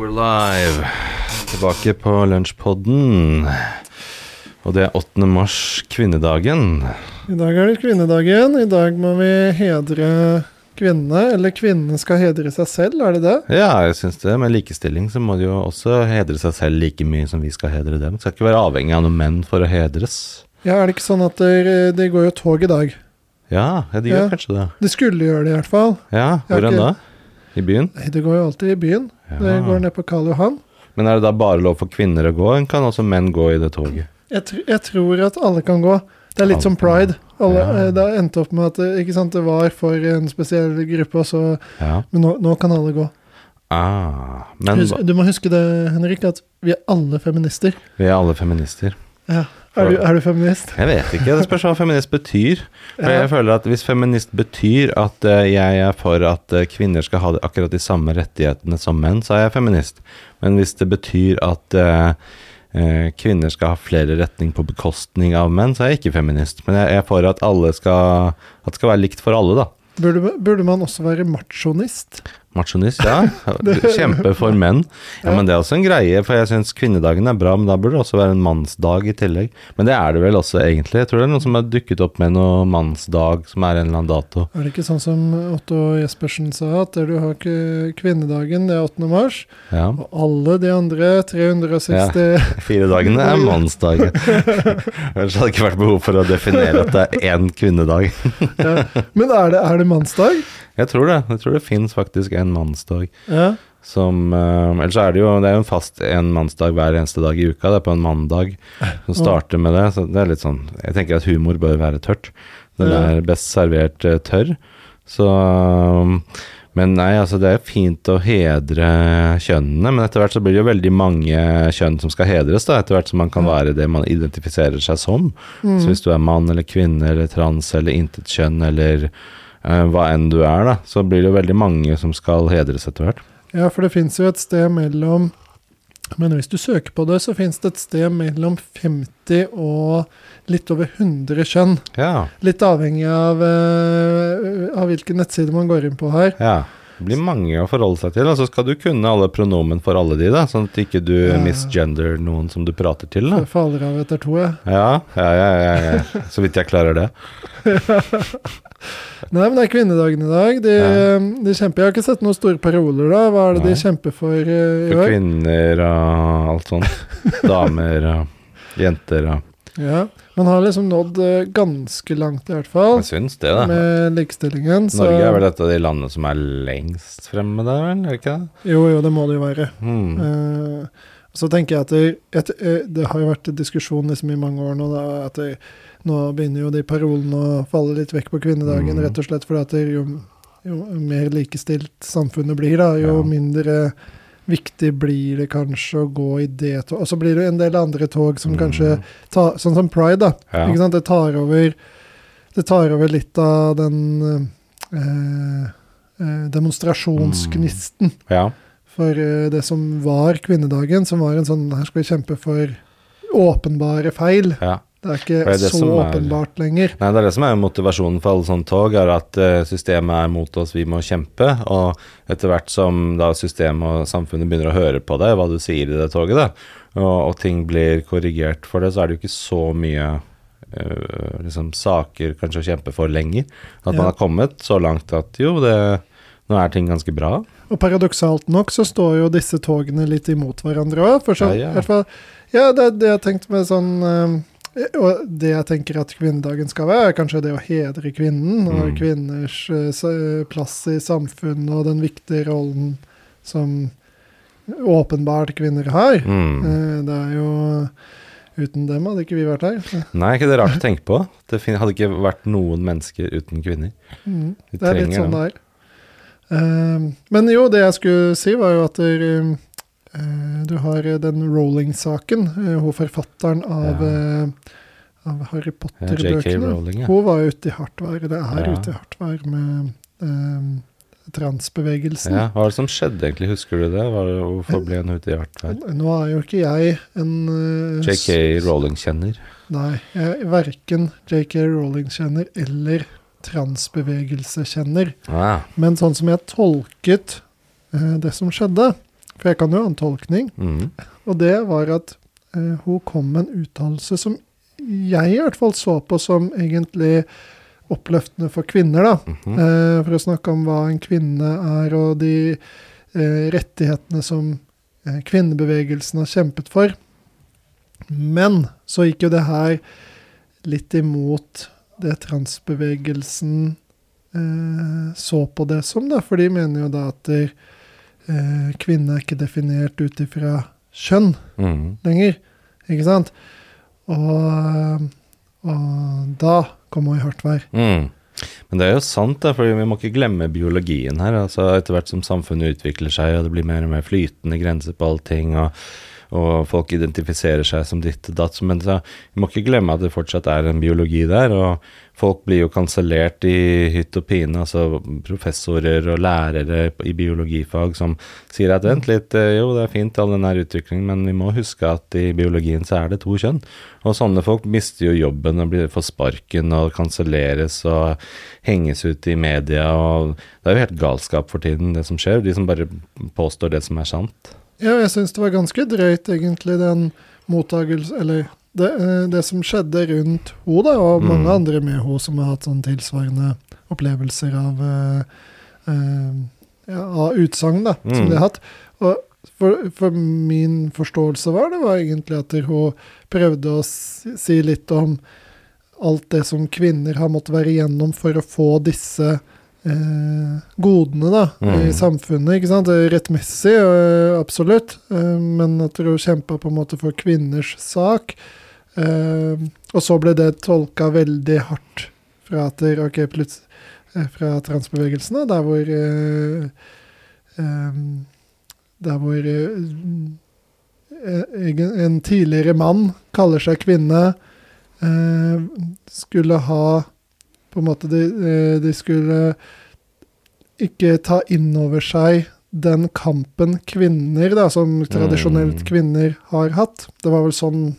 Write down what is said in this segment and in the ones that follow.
we're live. Tilbake på lunsjpodden. Og det er 8. mars, kvinnedagen. I dag er det kvinnedagen. I dag må vi hedre kvinnene. Eller kvinnene skal hedre seg selv, er det det? Ja, jeg syns det. Med likestilling så må de jo også hedre seg selv like mye som vi skal hedre dem. Skal ikke være avhengig av noen menn for å hedres. Ja, er det ikke sånn at det, det går jo tog i dag? Ja, ja de gjør Ja. kanskje det. Det skulle gjøre det i hvert fall. Ja, hvor enn ikke- da? I byen? Nei, Det går jo alltid i byen. Det går ned på Karl Johan. Men er det da bare lov for kvinner å gå? Kan også menn gå i det toget? Jeg, tr jeg tror at alle kan gå. Det er litt som pride. Alle, Ja. eh, Det har endt opp med at ikke sant, det var for en spesiell gruppe, så, Ja. men nå, nå kan alle gå. Ah, men Husk, du må huske det, Henrik, at vi er alle feminister. vi er alle feminister. Ja. Er, du, er du feminist? Jeg vet ikke, det spørs hva feminist betyr. For jeg føler at Hvis feminist betyr at eh, jeg er for at eh, kvinner skal ha akkurat de samme rettighetene som menn, så er jeg feminist. Men hvis det betyr at eh, kvinner skal ha flere retning på bekostning av menn, så er jeg ikke feminist. Men jeg er for at alle skal At det skal være likt for alle, da. Burde, burde man også være machonist? Machonist, ja. Kjempe for menn. Ja, Men det er også en greie, for jeg syns kvinnedagen er bra, men da burde det også være en mannsdag i tillegg. Men det er det vel også, egentlig. Jeg tror det er noen som har dukket opp med noe mannsdag som er en eller annen dato. Er det ikke sånn som Otto Jespersen sa, at du har ikke kvinnedagen, det er 8. mars, Ja. og alle de andre 360 Fire dagene er mannsdagen. Ellers hadde det ikke vært behov for å definere at det er én kvinnedag. ja. Men er det, er det mannsdag? Jeg tror det. Jeg tror det fins faktisk en mannsdag. Ja. Som uh, Ellers er det jo Det er jo en fast en mannsdag hver eneste dag i uka. Det er på en mandag som starter med det. Så det er litt sånn Jeg tenker at humor bør være tørt. Den Ja. er best servert uh, tørr. Så um, Men nei, altså det er fint å hedre kjønnene, men etter hvert så blir det jo veldig mange kjønn som skal hedres, da, etter hvert som man kan være det man identifiserer seg som. Mm. Så hvis du er mann eller kvinne eller trans eller intetkjønn eller hva enn du er, da, så blir det jo veldig mange som skal hedres etter hvert. ja, for det fins jo et sted mellom Men hvis du søker på det, så fins det et sted mellom 50 og litt over 100 kjønn. Ja. Litt avhengig av, eh, av hvilken nettside man går inn på her. Ja. Det blir mange å forholde seg til. Og så skal du kunne alle pronomen for alle de, da, sånn at ikke du Ja. misgender noen som du prater til. da. Faller av etter to, jeg. Ja, ja, ja, ja, ja. Så vidt jeg klarer det. Nei, men det er kvinnedagen i dag. De, de kjemper Jeg har ikke sett noen store paroler, da. Hva er det Nei. de kjemper for uh, i For år? kvinner og alt sånt. Damer og jenter og Ja. Man har liksom nådd eh, ganske langt, i hvert fall, Jeg syns det, da. med likestillingen. Så, Norge er vel et av de landene som er lengst fremme der, vel? Er det ikke det? Jo, jo, det må det jo være. Hmm. Uh, så tenker jeg at det, et, eh, det har jo vært diskusjon liksom i mange år nå, da, at det, nå begynner jo de parolene å falle litt vekk på kvinnedagen, Mm. rett og slett fordi at det, jo, jo mer likestilt samfunnet blir, da, jo Ja. mindre viktig blir det kanskje å gå i det toget. Og så blir det en del andre tog som kanskje Mm. tar Sånn som Pride, da. Ja. Ikke sant? Det tar over Det tar over litt av den eh, eh, demonstrasjonsgnisten Ja. for eh, det som var kvinnedagen, som var en sånn Her skal vi kjempe for åpenbare feil. ja. Det er ikke Det er det så åpenbart er- lenger. Nei, det er det som er motivasjonen for alle sånne tog, er at eh, systemet er mot oss, vi må kjempe. Og etter hvert som da systemet og samfunnet begynner å høre på deg, hva du sier i det toget, da, og, og ting blir korrigert for det, så er det jo ikke så mye eh, liksom saker kanskje å kjempe for lenger. At Ja. man har kommet så langt at jo, det, nå er ting ganske bra. Og paradoksalt nok så står jo disse togene litt imot hverandre òg. Ja, ja. i hvert fall, ja, det er det jeg tenkte med sånn eh, Og det jeg tenker at kvinnedagen skal være, er kanskje det å hedre kvinnen, og Mm. kvinners eh, plass i samfunnet, og den viktige rollen som åpenbart kvinner har. Mm. Eh, Det er jo Uten dem hadde ikke vi vært her. Nei, ikke det rart å tenke på? Det hadde ikke vært noen mennesker uten kvinner. Mm, det er litt sånn det er. Eh, men jo, det jeg skulle si, var jo at der, eh, du har den Rowling-saken. eh, hun forfatteren av, Ja. eh, av Harry Potter-bøkene. Ja. Hun var ute i hardt vær, Det er Ja. ute i hardt vær med um, transbevegelsen. Ja, hva er det som skjedde egentlig, husker du det? Var det hvorfor ble hun ute i hardt vær? Nå er jo ikke jeg en uh, JK Rowling-kjenner. Nei, jeg er verken JK Rowling-kjenner eller transbevegelsekjenner. Ah, Men sånn som jeg tolket uh, det som skjedde For jeg kan jo ha en tolkning. Mm. Og det var at eh, hun kom med en uttalelse som jeg i hvert fall så på som egentlig oppløftende for kvinner, da. Mhm. Eh, for å snakke om hva en kvinne er, og de eh, rettighetene som eh, kvinnebevegelsen har kjempet for. Men så gikk jo det her litt imot det transbevegelsen eh, så på det som, da. For de mener jo da at der, eh, kvinne er ikke definert ut ifra kjønn Mm. lenger. Ikke sant? Og, og da kom hun i hardt vær. Mm. Men det er jo sant, da, for vi må ikke glemme biologien her. altså Etter hvert som samfunnet utvikler seg, og det blir mer og mer flytende grenser på allting, og, og folk identifiserer seg som ditt og datt, men så, vi må ikke glemme at det fortsatt er en biologi der. og Folk blir jo kansellert i hytt og pine, altså professorer og lærere i biologifag som sier at vent litt, eh, jo det er fint all den her utviklingen, men vi må huske at i biologien så er det to kjønn. Og sånne folk mister jo jobben og blir får sparken og kanselleres og henges ut i media. og Det er jo helt galskap for tiden, det som skjer. De som bare påstår det som er sant. Ja, jeg syns det var ganske drøyt, egentlig, den mottagelse Eller det, eh, det som skjedde rundt henne, og mange Mm. andre med henne som har hatt sånn tilsvarende opplevelser av uh, uh, ja, av utsagn da, som Mm. de har hatt. Og for, for min forståelse var det var egentlig at hun prøvde å si, litt om alt det som kvinner har måttet være igjennom for å få disse eh, godene da, Mm. i samfunnet. ikke sant? Det er Rettmessig, eh, absolutt, eh, men at hun kjempa på en måte for kvinners sak. Eh, og så ble det tolka veldig hardt fra, at okay, ok, eh, fra transbevegelsene, der hvor uh, um, Der hvor uh, en tidligere mann kaller seg kvinne, skulle ha På en måte de, de skulle ikke ta inn over seg den kampen kvinner, da, som tradisjonelt Mm. kvinner har hatt. Det var vel sånn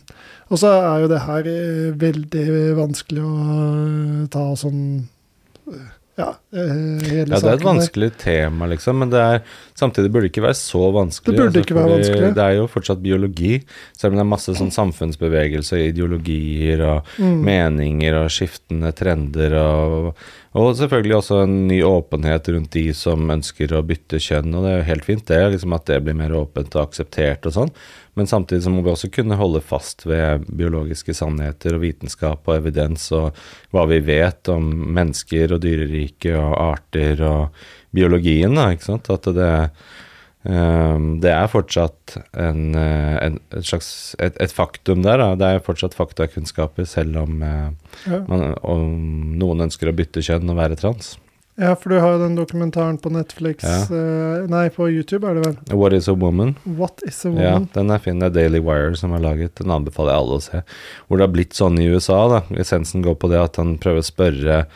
Og så er jo det her eh, veldig vanskelig å ta sånn eh, Ja, eh, hele Ja, det er et vanskelig der. tema, liksom, men det er, samtidig burde det ikke være så vanskelig. Det burde ikke være vanskelig. Det er jo fortsatt biologi, selv om det er masse sånn samfunnsbevegelser, ideologier og Mm. meninger og skiftende trender og, og selvfølgelig også en ny åpenhet rundt de som ønsker å bytte kjønn, og det er jo helt fint. Det, liksom at det blir mer åpent og akseptert og sånn, men samtidig så må vi også kunne holde fast ved biologiske sannheter og vitenskap og evidens og hva vi vet om mennesker og dyreriket og arter og biologien, da, ikke sant, at det ehm, det er fortsatt en, eh, en, et slags et, et faktum der. Da. Det er fortsatt faktakunnskaper, selv om eh, Ja. man, om noen ønsker å bytte kjønn og være trans. ja, for du har jo den dokumentaren på Netflix Ja. eh, Nei, på YouTube er det vel. What is a woman? What is a Ja, den er fin. Det er Daily Wire som har laget. Den anbefaler jeg alle å se. Hvor det har blitt sånn i USA. da. Essensen går på det at han prøver å spørre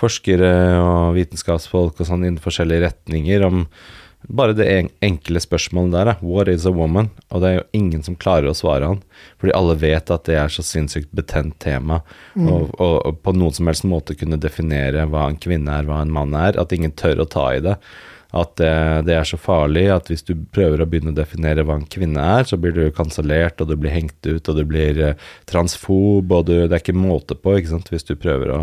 forskere og vitenskapsfolk og sånn innen forskjellige retninger om bare det enkle spørsmålet der. What is a woman? Og det er jo ingen som klarer å svare han. Fordi alle vet at det er så sinnssykt betent tema. Mm. Og, og, og på noen som helst måte kunne definere hva en kvinne er, hva en mann er. At ingen tør å ta i det. At det, det er så farlig at hvis du prøver å begynne å definere hva en kvinne er, så blir du kansellert, og du blir hengt ut, og du blir eh, transfob, og du, det er ikke måte på, ikke sant, hvis du prøver å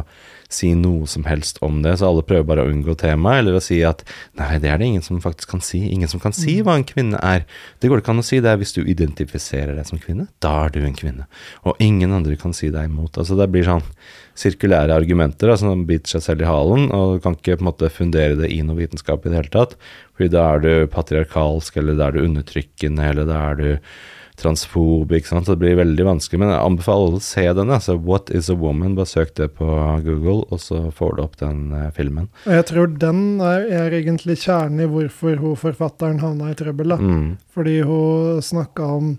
si noe som helst om det. Så alle prøver bare å unngå temaet, eller å si at nei, det er det ingen som faktisk kan si. Ingen som kan si hva en kvinne er. Det går det ikke an å si. Det er hvis du identifiserer deg som kvinne, da er du en kvinne. Og ingen andre kan si deg imot. Altså det blir sånn sirkulære argumenter altså som biter seg selv i halen, og du kan ikke på en måte fundere det i noe vitenskap i det hele tatt. Fordi da er du patriarkalsk, eller da er du undertrykkende, eller da er du transfob, ikke sant. Så det blir veldig vanskelig. Men jeg anbefaler alle å se den. Altså, What is a woman? Bare søk det på Google, og så får du opp den eh, filmen. Og jeg tror den er, er egentlig kjernen i hvorfor hun forfatteren havna i trøbbel. da. Mm. Fordi hun snakka om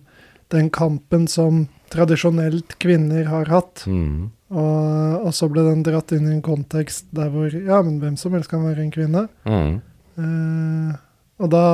den kampen som tradisjonelt kvinner har hatt. Mm. Og, og så ble den dratt inn i en kontekst der hvor ja, men hvem som helst kan være en kvinne. Mm. Eh, og da,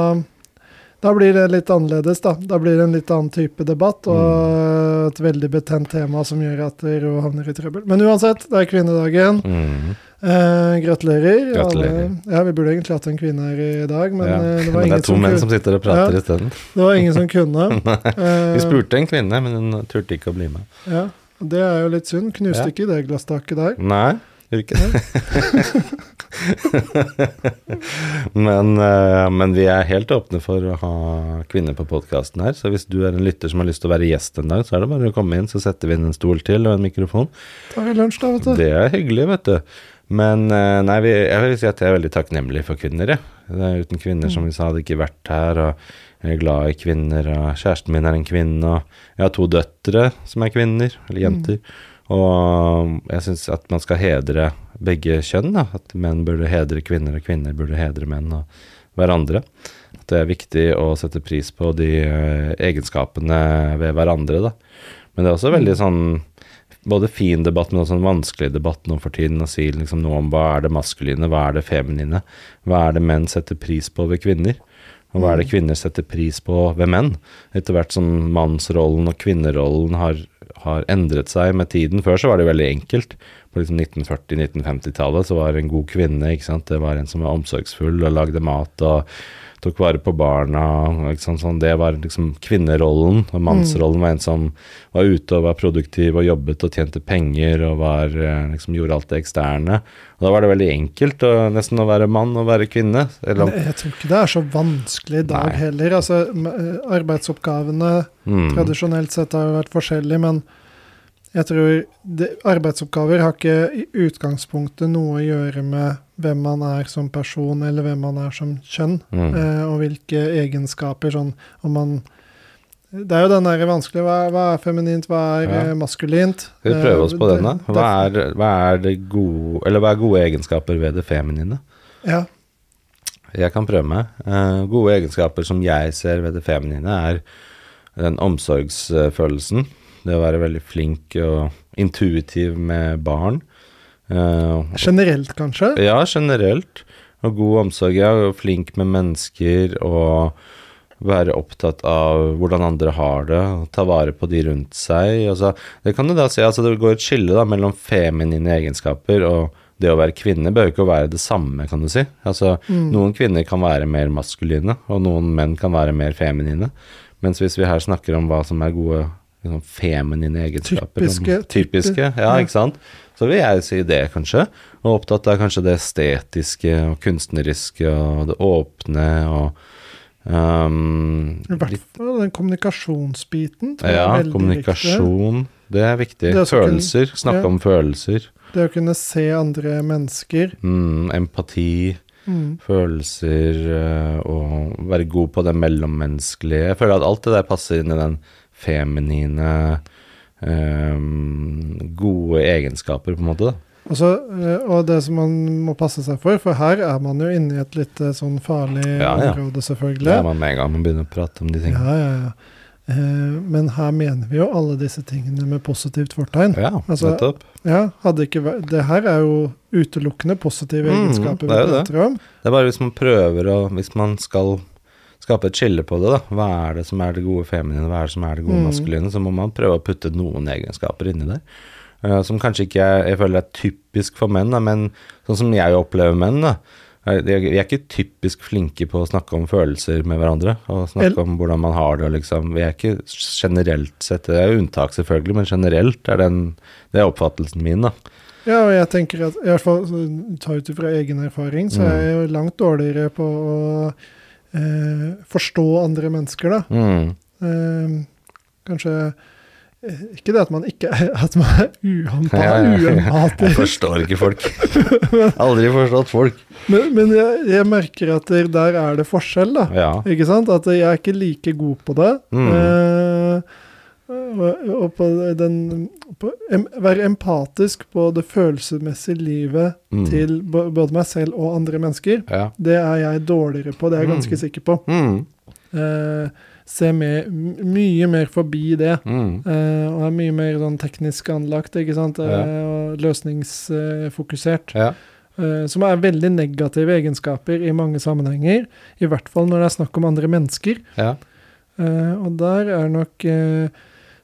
da blir det litt annerledes, da. Da blir det en litt annen type debatt. Og et veldig betent tema som gjør at Ro havner i trøbbel. Men uansett, det er kvinnedagen. Mm. Eh, gratulerer. Gratulerer. Ja, vi burde egentlig hatt en kvinne her i dag, men ja. eh, det, var men det ingen er to menn som sitter og prater Ja. isteden. det var ingen som kunne. Eh, Vi spurte en kvinne, men hun turte ikke å bli med. ja, det er jo litt synd. Knuste Ja. ikke det glasstaket der. Nei, gjør ikke det. men, eh, men vi er helt åpne for å ha kvinner på podkasten her. Så hvis du er en lytter som har lyst til å være gjest en dag, så er det bare å komme inn, så setter vi inn en stol til og en mikrofon. Tar vi lunsj, da, vet du. Det er hyggelig, vet du. Men eh, nei, vi, jeg vil si at jeg er veldig takknemlig for kvinner, jeg. Er uten kvinner, som vi sa, hadde ikke vært her. og jeg er glad i kvinner, og kjæresten min er en kvinne, og jeg har to døtre som er kvinner, eller jenter. Og jeg syns at man skal hedre begge kjønn, da. At menn burde hedre kvinner, og kvinner burde hedre menn og hverandre. At det er viktig å sette pris på de eh, egenskapene ved hverandre, da. Men det er også veldig sånn både fin debatt, men også en vanskelig debatt nå for tiden å si liksom noe om hva er det maskuline, hva er det feminine, hva er det menn setter pris på ved kvinner, og hva er det kvinner setter pris på ved menn. Etter hvert som mannsrollen og kvinnerollen har, har endret seg med tiden. Før så var det veldig enkelt. På liksom 1940-1950-tallet så var det en god kvinne, ikke sant, det var en som var omsorgsfull og lagde mat og tok vare på barna. Liksom. Sånn, det var liksom kvinnerollen, og mannsrollen var en som var ute og var produktiv og jobbet og tjente penger og var, eh, liksom, gjorde alt det eksterne. Og da var det veldig enkelt å, nesten å være mann og være kvinne. Eller, jeg tror ikke det er så vanskelig i dag Nei. heller. Altså, eh, arbeidsoppgavene mm, tradisjonelt sett har vært forskjellige, men jeg tror det, arbeidsoppgaver har ikke i utgangspunktet noe å gjøre med hvem man er som person, eller hvem man er som kjønn, mm, eh, og hvilke egenskaper sånn om man Det er jo den derre vanskelige hva, hva er feminint, hva er Ja. eh, maskulint? Skal vi prøve oss på Eh, den, da? Hva er, hva er det gode Eller hva er gode egenskaper ved det feminine? Ja. Jeg kan prøve meg. Eh, gode egenskaper som jeg ser ved det feminine, er den omsorgsfølelsen. Det å være veldig flink og intuitiv med barn. Eh, Generelt, kanskje? ja, generelt. Og god omsorg. Ja, og flink med mennesker og være opptatt av hvordan andre har det, og ta vare på de rundt seg. Altså, det kan du da si, altså det går et skille da, mellom feminine egenskaper og det å være kvinne bør ikke ikke være det samme, kan du si. Altså, Mm. Noen kvinner kan være mer maskuline, og noen menn kan være mer feminine. Mens hvis vi her snakker om hva som er gode liksom, feminine egenskaper om- Typiske- typiske ja, ja. ikke sant? Så vil jeg si det, kanskje. Og opptatt av kanskje det estetiske og kunstneriske og det åpne og um, I hvert fall den kommunikasjonsbiten. tror Ja, er veldig viktig. kommunikasjon. Det er viktig. Det kunne- Følelser. Snakke ja. om følelser. Det å kunne se andre mennesker. Mm, empati. Mm. Følelser eh, og være god på det mellommenneskelige. Jeg føler at alt det der passer inn i den feminine gode egenskaper, på en måte. da. Og, eh, og det som man må passe seg for, for her er man jo inne i et litt eh, sånn farlig Ja, ja. område, Det er man med en gang man begynner å prate om de tingene. ja, ja. Eh, men her mener vi jo alle disse tingene med positivt fortegn. Ja, Altså, nettopp. Ikke vært Det her er jo utelukkende positive Mm, egenskaper det er jo det. Det er bare hvis man prøver å Hvis man skal skape et skille på det, da. Hva er det som er det gode feminine, hva er det som er det gode Mm. maskuline? Så må man prøve å putte noen egenskaper inni der. Uh, som kanskje ikke er Jeg føler er typisk for menn, da, men sånn som jeg opplever menn, da. Vi er, ikke typisk flinke på å snakke om følelser med hverandre, og snakke om hvordan man har det, og liksom. Vi er ikke generelt sett Det er unntak, selvfølgelig, men generelt er den Det er oppfattelsen min, da. Ja, og jeg tenker at i hvert fall ta ut ifra egen erfaring, så Mm. er jeg jo langt dårligere på å eh, forstå andre mennesker, da. Mm. Eh, kanskje eh, ikke det at man ikke At man er uempa- Ja, ja, ja. Jeg forstår ikke folk. Aldri forstått folk. men, men jeg, jeg merker at der er det forskjell, da. Ikke sant? At jeg er ikke like god på det. Mm. Eh, og, på den på, em, Være empatisk på det følelsesmessige livet Mm. til både meg selv og andre mennesker. Ja. Det er jeg dårligere på, det er jeg ganske Mm. sikker på. Mm. Eh, se mer, mye mer forbi det. Mm. eh, og er mye mer sånn teknisk anlagt, ikke sant. Eh, Ja. og løsningsfokusert. Ja. Uh, som er veldig negative egenskaper i mange sammenhenger. I hvert fall når det er snakk om andre mennesker. Ja. Uh, og der er nok eh, eh,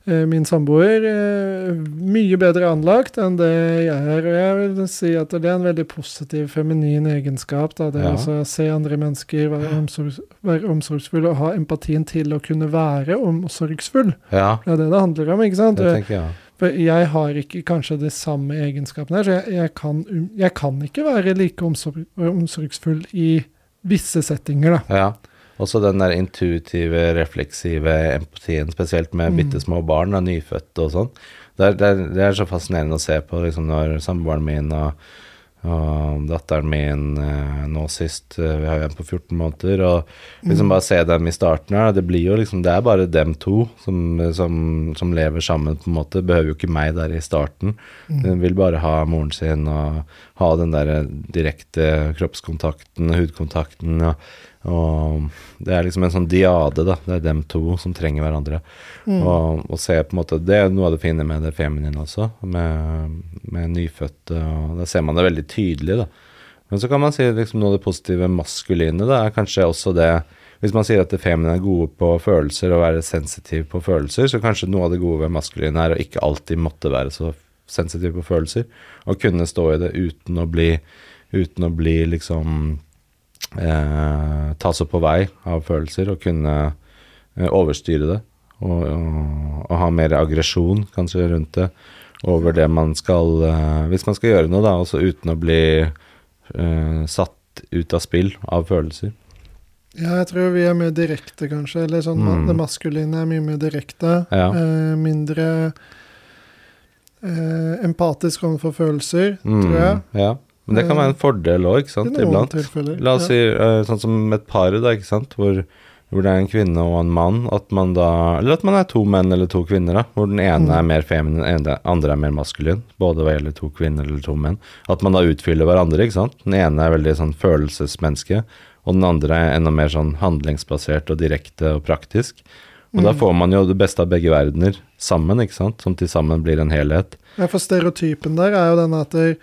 min samboer eh, mye bedre anlagt enn det jeg er. Og jeg vil si at det er en veldig positiv feminin egenskap. Da, det Ja. å se andre mennesker, være, omsorgs, være omsorgsfull og ha empatien til å kunne være omsorgsfull. Ja, Det er det det handler om, ikke sant? det tenker jeg. For jeg har ikke kanskje de samme egenskapene her, så jeg, jeg, kan, um- jeg kan ikke være like omsorg, omsorgsfull i visse settinger, da. Ja. Også den der intuitive, refleksive empatien, spesielt med Mm. bitte små barn, da, nyfødte og sånn. Det, det, det er så fascinerende å se på liksom, når samboeren min og, og datteren min eh, nå sist eh, Vi har jo en på 14 måneder, og liksom Mm. bare se dem i starten her. Det blir jo liksom Det er bare dem to som, som, som lever sammen, på en måte. Behøver jo ikke meg der i starten. Mm. Den vil bare ha moren sin og ha den der direkte kroppskontakten, hudkontakten. Og, og det er liksom en sånn diade, da. Det er dem to som trenger hverandre. Mm. Og, og se på en måte Det er noe av det fine med det feminine også, med, med nyfødte. Og da ser man det veldig tydelig, da. Men så kan man si liksom noe av det positive maskuline. Det er kanskje også det Hvis man sier at det feminine er gode på følelser og være sensitiv på følelser, så kanskje noe av det gode ved maskuline er å ikke alltid måtte være så sensitiv på følelser. Å kunne stå i det uten å bli Uten å bli liksom eh, Tas opp på vei av følelser, og kunne eh, overstyre det. Og, og, og ha mer aggresjon kanskje rundt det over det man skal eh, Hvis man skal gjøre noe, da, også uten å bli eh, satt ut av spill av følelser. Ja, jeg tror vi er mer direkte, kanskje. Eller sånn, Mm. Det maskuline er mye mer direkte. Ja. Eh, mindre eh, empatisk overfor følelser, Mm, tror jeg. Ja. Men det kan være en fordel òg, ikke sant, iblant. La oss si eh, sånn som et par, da, ikke sant, hvor, hvor det er en kvinne og en mann, at man da Eller at man er to menn eller to kvinner, da, hvor den ene Mm. er mer feminin, den andre er mer maskulin, både hva gjelder to kvinner eller to menn. At man da utfyller hverandre, ikke sant. Den ene er veldig sånn følelsesmenneske, og den andre er enda mer sånn handlingsbasert og direkte og praktisk. Og da Mm. får man jo det beste av begge verdener sammen, ikke sant, som til sammen blir en helhet. Ja, for stereotypen der er jo den at der,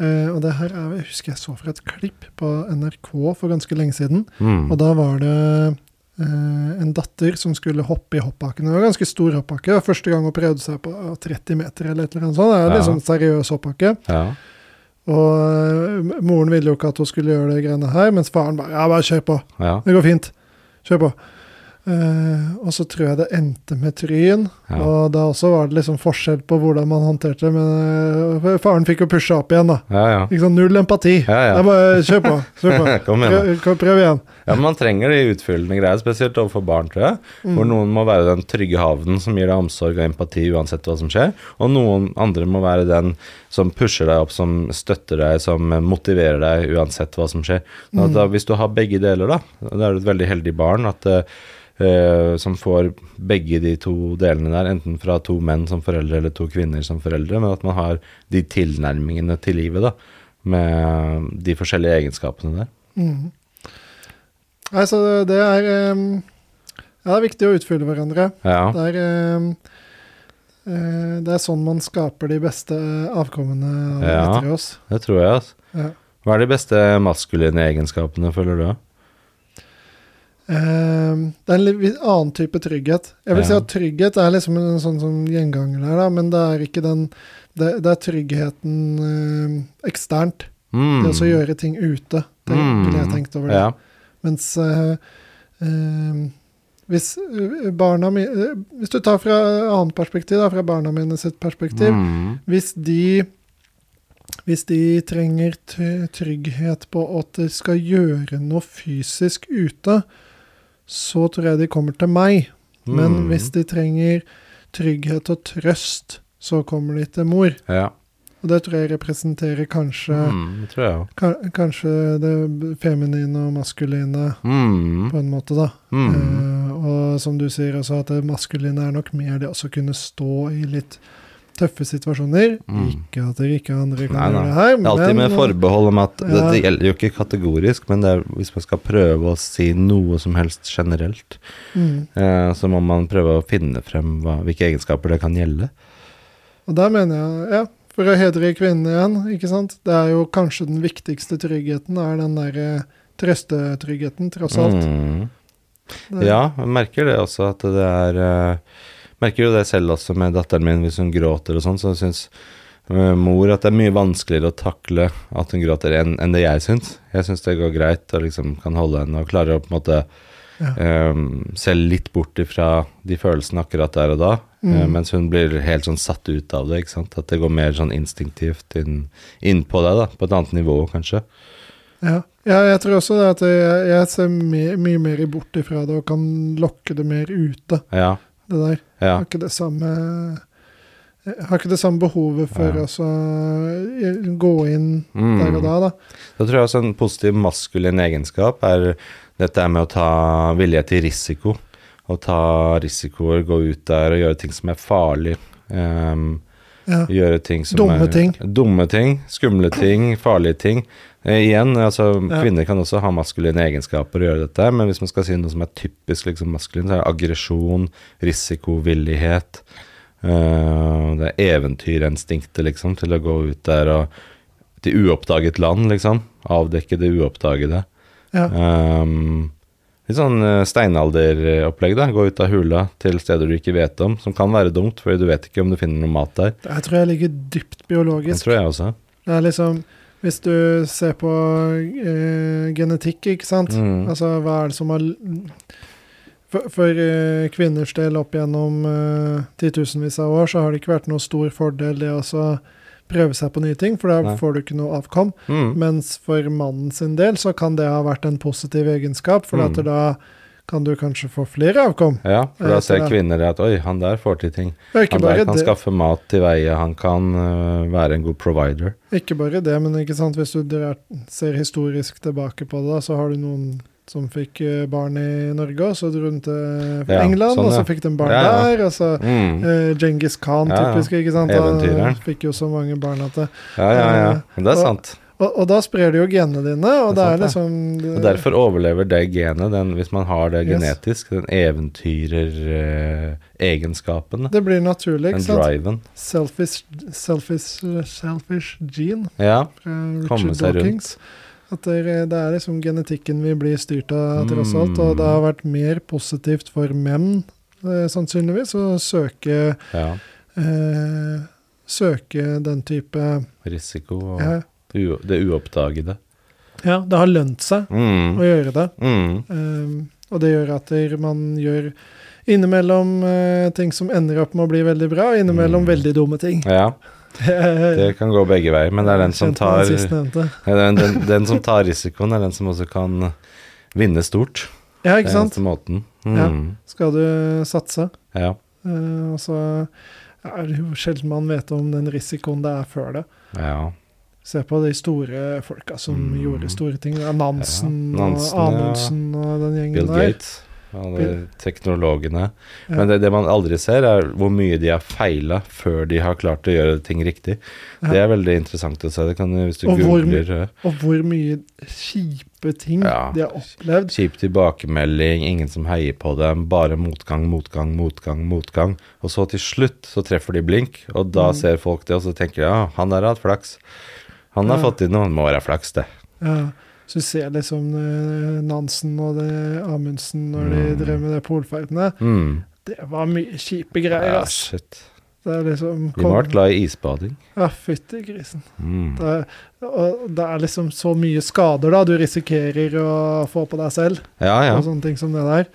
Og det her er, jeg husker jeg så fra et klipp på NRK for ganske lenge siden. Mm. Og da var det eh, en datter som skulle hoppe i hoppbakken. Det var en ganske stor hoppbakke. Første gang hun prøvde seg på 30 meter eller et eller annet sånt. Det er Ja. litt sånn seriøs hoppbakke. Ja. Og eh, moren ville jo ikke at hun skulle gjøre det greiene her, mens faren bare Ja, bare kjør på. Ja. Det går fint. Kjør på. Eh, og så tror jeg det endte med Tryn. Ja. Og da også var det liksom forskjell på hvordan man håndterte det. Men uh, faren fikk jo pusha opp igjen, da. Ja, ja. Ikke sant, Null empati. Ja, bare kjør på. Kjør på. Kom igjen, da. Prøv, prøv igjen. Ja, man trenger de utfyllende greier, spesielt overfor barn, tror jeg. Hvor Mm. noen må være den trygge havnen som gir deg omsorg og empati uansett hva som skjer, og noen andre må være den som pusher deg opp, som støtter deg, som motiverer deg uansett hva som skjer. Da, mm. da, hvis du har begge deler, da, da er du et veldig heldig barn at eh, eh, som får begge de to delene der, enten fra to menn som foreldre eller to kvinner som foreldre, men at man har de tilnærmingene til livet, da, med de forskjellige egenskapene der. Mm. Altså, det, er um, Ja, det er viktig å utfylle hverandre. Ja. Det er eh, eh, Det er sånn man skaper de beste avkommene av Ja. etter oss. Det tror jeg, altså. Ja. Hva er de beste maskuline egenskapene, føler du? Eh, det er en litt annen type trygghet. Jeg vil si at trygghet er liksom en sånn som gjenganger der, da, men det er ikke den Det, det er tryggheten eh, eksternt. Mm. Det å gjøre ting ute. Det ville jeg tenkt over det. Ja. Mens eh, hvis eh, barna mi, eh, Hvis du tar fra annet perspektiv, da, fra barna mine sitt perspektiv Mm. Hvis de hvis de trenger trygghet på at de skal gjøre noe fysisk ute, så tror jeg de kommer til meg. Men Mm. hvis de trenger trygghet og trøst, så kommer de til mor. Ja. Og det tror jeg representerer kanskje, Mm, tror jeg ka- kanskje det feminine og maskuline Mm. på en måte, da. Mm. Eh, og som du sier også, at det maskuline er nok mer det også kunne stå i litt tøffe situasjoner. Mm. Ikke at dere ikke andre kan Nei, nei. gjøre det her, Det er alltid med forbehold om at Ja. Dette gjelder jo ikke kategorisk, men det er, hvis man skal prøve å si noe som helst generelt, mm. eh, så må man prøve å finne frem hva, hvilke egenskaper det kan gjelde. Og der mener jeg, ja, for å hedre kvinnen igjen, ikke sant. Det er jo kanskje den viktigste tryggheten, er den derre trøstetryggheten, tross alt. Mm. Ja, jeg merker det også, at det er eh, merker jo det selv også med datteren min hvis hun gråter og sånn, så syns uh, mor at det er mye vanskeligere å takle at hun gråter enn en det jeg syns. Jeg syns det går greit og liksom kan holde henne og klarer å på en måte Ja. um, se litt bort ifra de følelsene akkurat der og da, Mm. uh, mens hun blir helt sånn satt ut av det, ikke sant. At det går mer sånn instinktivt inn, inn på deg, da, på et annet nivå kanskje. Ja. ja, jeg tror også det at jeg, jeg ser me- mye mer bort ifra det og kan lokke det mer ute, Ja, det der. ja. Har ikke det samme jeg har ikke det samme behovet for Ja. å så, eh, gå inn Mm. der og da, da. Da tror jeg også en positiv maskulin egenskap er dette med å ta vilje til risiko. Å ta risikoer, gå ut der og gjøre ting som er farlig. ehm, Ja. gjøre ting som Dumme er ting. Dumme ting, skumle ting, farlige ting. Eh, igjen, altså Ja. kvinner kan også ha maskuline egenskaper og gjøre dette, men hvis man skal si noe som er typisk liksom maskulin, så er det aggresjon, risikovillighet. Uh, det er eventyrinstinktet, liksom, til å gå ut der og til uoppdaget land, liksom. Avdekke det uoppdagede. Ja. Um, litt sånn eh, steinalderopplegg, da. Gå ut av hula til steder du ikke vet om, som kan være dumt, fordi du vet ikke om du finner noe mat der. Her tror jeg ligger dypt biologisk. Det tror jeg også. Det er liksom Hvis du ser på eh, genetikk, ikke sant. Mm. Altså hva er det som har For, for eh, kvinners del opp gjennom eh, titusenvis av år, så har det ikke vært noe stor fordel det å så prøve seg på nye ting, for da Nei. får du ikke noe avkom. Mm. Mens for mannen sin del så kan det ha vært en positiv egenskap, for Mm. da kan du kanskje få flere avkom. Ja, for da Eh, ser kvinner at oi, han der får til ting. Han der kan det, skaffe mat til veie, han kan uh, være en god provider. ikke bare det, men ikke sant, hvis du ser historisk tilbake på det, da, så har du noen som fikk eh, barn i Norge, og så dro hun til Ja, England, ja. og så fikk de barn Ja, der, og så Mm. eh, Genghis Khan, typisk, ikke sant? Han fikk jo så mange barn at det Ja, ja, ja. Men det er og- sant. Og, og da sprer du jo genene dine, og Det det er sant, liksom Og derfor overlever det genet, den, hvis man har det Yes. genetisk, den eventyreregenskapen, Det blir naturlig, ikke sant? driven. Selfish, selfish, selfish gene Ja, fra Richard seg rundt. At det, er- det er liksom genetikken vi blir styrt av, tross alt. Og det har vært mer positivt for menn, eh, sannsynligvis, å søke ja. eh, Søke den type Risiko og ja, det uoppdagede. ja, det har lønt seg å Mm. gjøre det. Mm. Um, og det gjør at man gjør innimellom eh, ting som ender opp med å bli veldig bra, og innimellom Mm. veldig dumme ting. Ja, det kan gå begge veier, men det er den som tar den. Den, den, den som tar risikoen, er den som også kan vinne stort. Ja, Det ikke er sant? eneste måten. Mm. Skal du satse. Ja. Eh, og så er det jo sjelden man vet om den risikoen det er før det. ja. Se på de store folka som Mm. gjorde store ting. Nansen, Ja, Nansen, og ja. Og den gjengen Bill der. Gates. Alle teknologene. Ja. Men det, det man aldri ser, er hvor mye de har feila før de har klart å gjøre ting riktig. Ja. Det er veldig interessant å se. Det kan, hvis du Og hvor googler eh, Og hvor mye kjipe ting Ja. de har opplevd. Kjip tilbakemelding, ingen som heier på dem, bare motgang, motgang, motgang, motgang. Og så til slutt så treffer de blink, og da Mm. ser folk det, og så tenker de ja, han der har hatt flaks. Han har fått inn noe, må være flaks, det. Ja, så du ser liksom eh, Nansen og det Amundsen når de Mm. drev med de polferdene. Mm. Det var mye kjipe greier, Ja, ass. shit. Det er liksom De må glad i isbading. Ja, fytti grisen. Mm. Det og det er liksom så mye skader da du risikerer å få på deg selv, Ja, ja. og sånne ting som det der.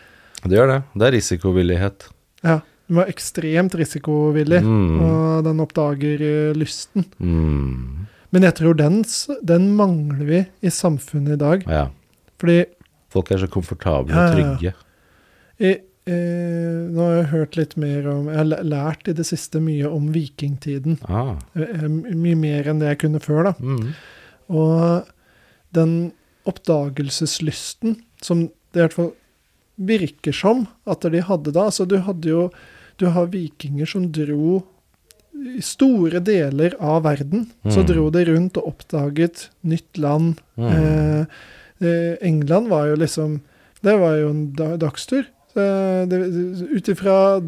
Det gjør det. Det er risikovillighet. Ja, du må være ekstremt risikovillig, Mm. og den oppdager eh, lysten. Mm. Men jeg tror den, den mangler vi i samfunnet i dag. Ja. Fordi Folk er så komfortable og trygge. i, eh, nå har jeg hørt litt mer om Jeg har lært i det siste mye om vikingtiden. Ah. Eh, eh, mye mer enn det jeg kunne før, da. Mm. Og den oppdagelseslysten som det i hvert fall virker som at de hadde da Altså, du hadde jo Du har vikinger som dro i store deler av verden. Så Mm. dro de rundt og oppdaget nytt land. Mm. Eh, eh, England var jo liksom Det var jo en dagstur. Så det- Ut ifra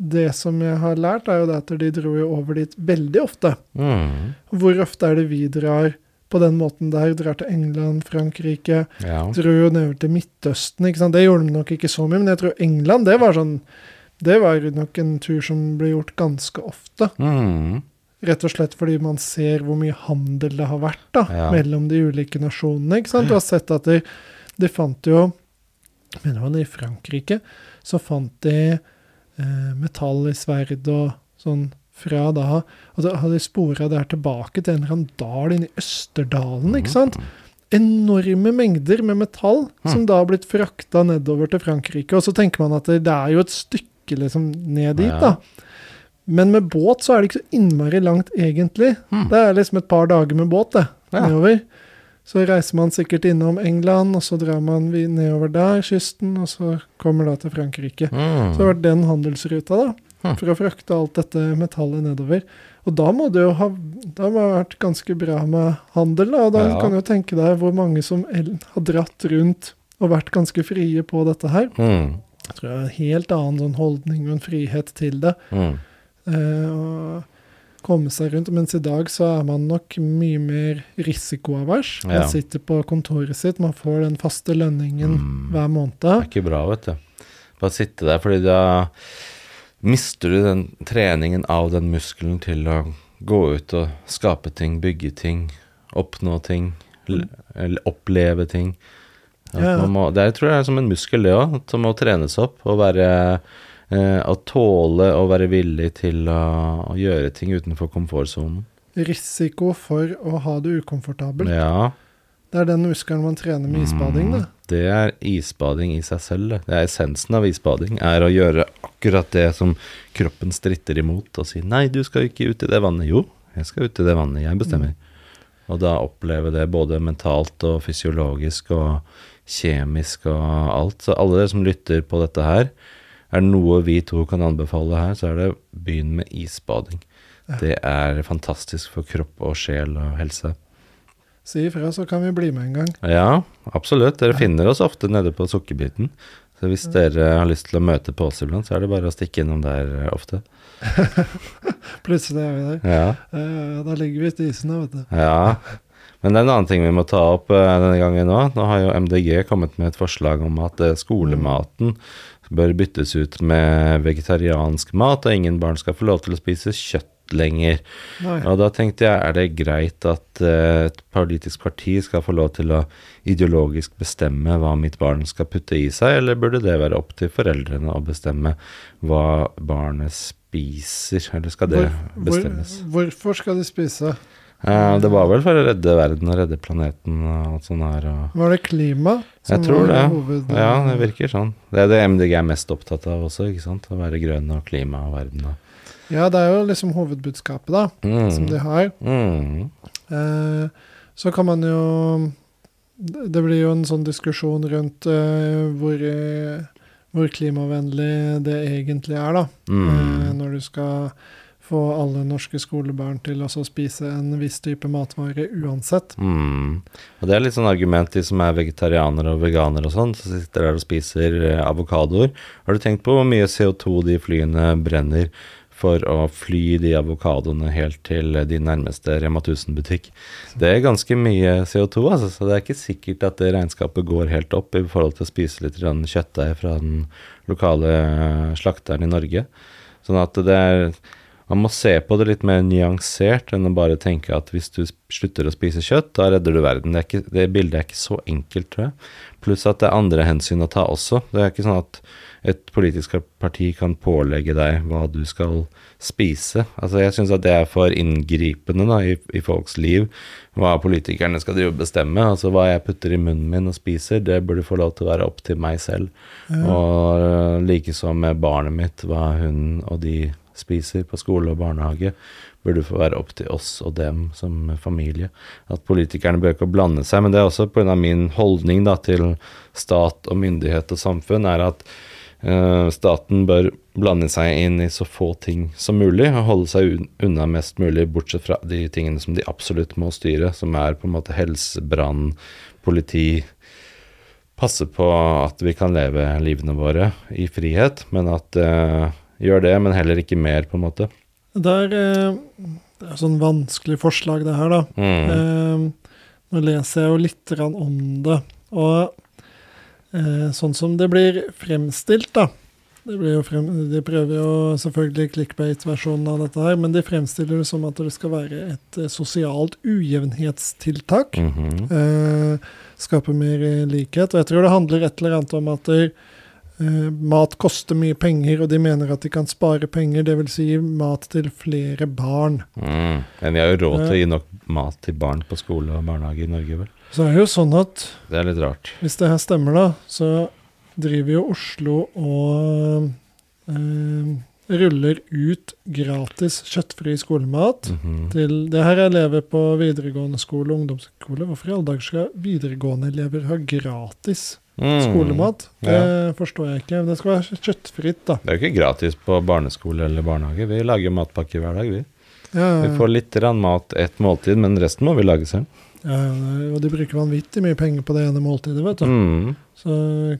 det som jeg har lært, er jo det at de dro jo over dit veldig ofte. Mm. Hvor ofte er det vi drar på den måten der? Drar til England, Frankrike. Ja. Dro jo nedover til Midtøsten. ikke sant? Det gjorde de nok ikke så mye, men jeg tror England det var sånn Det var nok en tur som ble gjort ganske ofte. Mm. Rett og slett fordi man ser hvor mye handel det har vært da, Ja. mellom de ulike nasjonene. ikke sant? Du har sett at de, de fant jo mener var i Frankrike, så fant de eh, metall i sverd og sånn fra da Og så hadde de spora det her tilbake til en eller annen dal inne i Østerdalen, ikke sant? Enorme mengder med metall som da har blitt frakta nedover til Frankrike. Og så tenker man at det, det er jo et stykke liksom ned dit, Ja. da. Men med båt så er det ikke så innmari langt, egentlig. Hmm. Det er liksom et par dager med båt, det. Ja. Nedover. Så reiser man sikkert innom England, og så drar man nedover der, kysten, og så kommer da til Frankrike. Mm. Så det vært den handelsruta, da. Hmm. For å frakte alt dette metallet nedover. Og da må det jo ha Da må det ha vært ganske bra med handel, da. Og da Ja. kan du jo tenke deg hvor mange som har dratt rundt og vært ganske frie på dette her. Mm. Jeg tror det er en helt annen sånn holdning og en frihet til det. Mm. Uh, komme seg rundt. Mens i dag så er man nok mye mer risikoavers. Man sitter på kontoret sitt, man får den faste lønningen Mm. hver Det er ikke bra, vet du. Bare sitte der, fordi da mister du den treningen av den muskelen til å gå ut og skape ting, bygge ting, oppnå ting, oppleve ting. Ja. må, det tror jeg er som en muskel, det òg, som må trenes opp. Å være eh, Å tåle å være villig til å, å gjøre ting utenfor komfortsonen. Risiko for å ha det ukomfortabelt. Ja. Det er den muskelen man trener med isbading, det. Mm, Det er isbading i seg selv. Det Det er essensen av isbading. Er å gjøre akkurat det som kroppen stritter imot, og si 'nei, du skal ikke ut i det vannet'. Jo, jeg skal ut i det vannet. Jeg bestemmer. Og da oppleve det både mentalt og fysiologisk og kjemisk og alt. Så alle dere som lytter på dette her, er det noe vi to kan anbefale her, så er det begynn med isbading. Ja. Det er fantastisk for kropp og sjel og helse. Si ifra, så kan vi bli med en gang. Ja, absolutt. Dere finner oss ofte nede på Sukkerbiten. Så hvis dere har lyst til å møte på oss iblant, så er det bare å stikke innom der eh, ofte. Plutselig er vi der. Ja, Eh, da ligger vi i isen, da, vet du. ja. Men det er en annen ting vi må ta opp eh, denne gangen nå. Nå har jo MDG kommet med et forslag om at eh, skolematen bør byttes ut med vegetariansk mat, og ingen barn skal få lov til å spise kjøtt lenger. Nei. Og da tenkte jeg, er det greit at eh, et politisk parti skal få lov til å ideologisk bestemme hva mitt barn skal putte i seg, eller burde det være opp til foreldrene å bestemme hva barnet spiser, eller skal det Hvor- bestemmes? Hvor, hvorfor skal de spise? Eh, det var vel for å redde verden og redde planeten og alt sånt her. Var det klima? jeg tror det. Hoved, Ja, det virker sånn. Det er det MDG er mest opptatt av også, ikke sant? Å være grønn og klima og verden og Ja, det er jo liksom hovedbudskapet, da, som de mm. har. Mm. Eh, så kan man jo Det blir jo en sånn diskusjon rundt eh, hvor, eh, hvor klimavennlig det egentlig er, da. Eh, Mm. når du skal få alle norske skolebarn til å spise en viss type matvare uansett. Mm. Og det er litt sånn argument, de som er vegetarianere og veganere og sånn, som sitter der og spiser eh, avokadoer. Har du tenkt på hvor mye CO2 de flyene brenner for å fly de avokadoene helt til de nærmeste Rema 1000-butikk? Det er ganske mye CO2, altså, så det er ikke sikkert at det regnskapet går helt opp i forhold til å spise litt kjøttdeig fra den lokale eh, slakteren i Norge. Sånn at det er man må se på det litt mer nyansert enn å bare tenke at hvis du slutter å spise kjøtt, da redder du verden. Det, er ikke, det bildet er ikke så enkelt, tror jeg. Pluss at det er andre hensyn å ta også. Det er ikke sånn at et politisk parti kan pålegge deg hva du skal spise. Altså Jeg syns at det er for inngripende da, i, i folks liv, hva politikerne skal drive og bestemme. Altså Hva jeg putter i munnen min og spiser, det burde få lov til å være opp til meg selv. Og øh, likeså med barnet mitt, hva hun og de spiser på skole og barnehage, burde få være opp til oss og dem som familie. At politikerne bør ikke blande seg, men det er også pga. min holdning da, til stat og myndighet og samfunn, er at uh, staten bør blande seg inn i så få ting som mulig, og holde seg unna mest mulig, bortsett fra de tingene som de absolutt må styre, som er på en måte helse, brann, politi, passe på at vi kan leve livene våre i frihet, men at eh, Gjør det, men heller ikke mer, på en måte. Det er, eh, det er sånn vanskelig forslag, det her, da. Mm. Eh, nå leser jeg jo litt om det, og eh, sånn som det blir fremstilt, da, det blir jo frem, De prøver jo selvfølgelig clickbait-versjonen av dette her, men de fremstiller det som at det skal være et sosialt ujevnhetstiltak. Mhm. Eh, skape mer likhet. Og jeg tror det handler et eller annet om at det, eh, mat koster mye penger, og de mener at de kan spare penger, dvs. Si mat til flere barn. mm. Men vi har jo råd til å gi nok mat til barn på skole og barnehage i Norge, vel. Så er det jo sånn at Det er litt rart. hvis det her stemmer, da, så driver jo Oslo og eh, ruller ut gratis kjøttfri skolemat. Mhm. Til, det her er elever på videregående skole og ungdomsskole. Hvorfor i alle dager skal videregående elever ha gratis Mm. skolemat? Det forstår jeg ikke. Det skal være kjøttfritt, da. Det er jo ikke gratis på barneskole eller barnehage. Vi lager matpakke hver dag, vi. Ja, Vi får litt mat ett måltid, men resten må vi lage selv. ja, og de bruker vanvittig mye penger på det ene måltidet, vet du. Mm. Så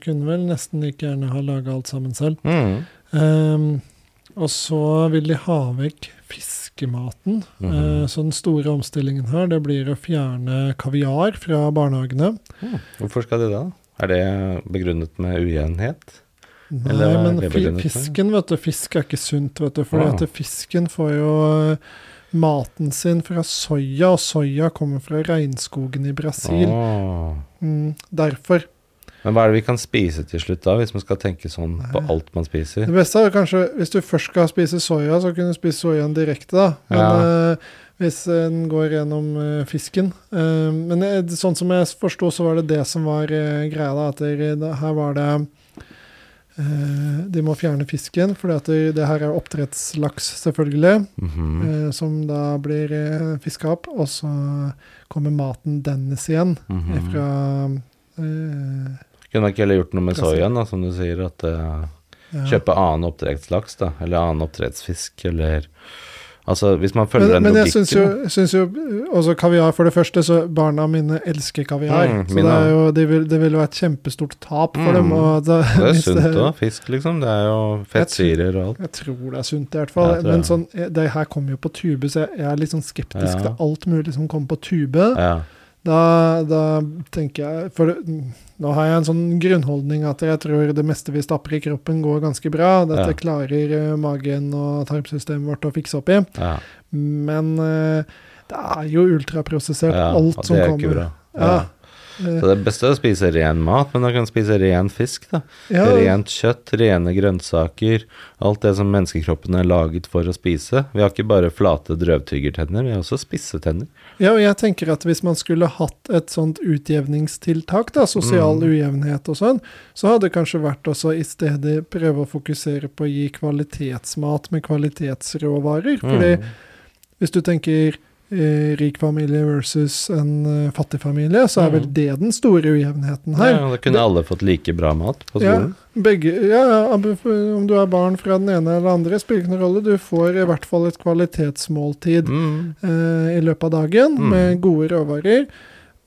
kunne vel nesten like gjerne ha laga alt sammen selv. Mm. Um, og så vil de ha vekk fiskematen. Mm -hmm. uh, så den store omstillingen her, det blir å fjerne kaviar fra barnehagene. Mm. Hvorfor skal de da? Er det begrunnet med ujevnhet? Nei, men fisken, vet du, fisk er ikke sunt, vet du. For ja. fisken får jo eh, maten sin fra soya, og soya kommer fra regnskogen i Brasil. Åh. Mm, derfor. Men hva er det vi kan spise til slutt da, hvis man skal tenke sånn på alt man spiser? Det beste er jo kanskje, hvis du først skal spise soya, så kunne du spise soyaen direkte, da. Men Ja. eh, hvis en går gjennom uh, fisken uh, Men det, sånn som jeg forsto, så var det det som var eh, greia, da. At det, her var det eh, De må fjerne fisken, for det, det her er oppdrettslaks, selvfølgelig. Mhm. eh, som da blir uh, fiska opp. Og så kommer maten dennes igjen Mhm. fra eh, Kunne man ikke heller gjort noe med soyaen, da, som du sier, at uh, kjøpe annen oppdrettslaks, da, eller annen oppdrettsfisk, eller Altså, hvis man følger men, men den jeg syns jo, jo også kaviar, for det første, så barna mine elsker kaviar. Mm, så det, jo, det, vil, det vil være et kjempestort tap for Mm. dem. Da, Det er sunt òg, fisk, liksom. Det er jo fettsyrer og alt. Jeg tror det er sunt, i hvert fall. Ja, Men sånn, eh, det her kommer jo på tube, så jeg, jeg er litt sånn skeptisk Ja. til alt mulig som kommer på tube. Ja. Da, da tenker jeg For nå har jeg en sånn grunnholdning at jeg tror det meste vi stapper i kroppen, går ganske bra. Dette Ja. klarer eh, magen og tarmsystemet vårt å fikse opp i. ja. Men eh, det er jo ultraprosessert, ja. alt kommer Ja, det er ikke bra. Ja. Så det er best å spise ren mat, men da kan du spise ren fisk, da. Ja, Rent kjøtt, rene grønnsaker. Alt det som menneskekroppen er laget for å spise. Vi har ikke bare flate drøvtyggertenner, vi har også spisse tenner. ja, og jeg tenker at hvis man skulle hatt et sånt utjevningstiltak, da, sosial Mm. ujevnhet og sånn, så hadde det kanskje vært også i stedet prøve å fokusere på å gi kvalitetsmat med kvalitetsråvarer. Fordi Mm. hvis du tenker eh, rik familie versus en eh, fattig familie, så er vel Mm. det den store ujevnheten her. Ja, da kunne alle fått like bra mat på Ja, skolen. begge, ja, ja, om du er barn fra den ene eller andre, spiller ikke noen rolle. Du får i hvert fall et kvalitetsmåltid Mm. eh, i løpet av dagen Mm. med gode råvarer.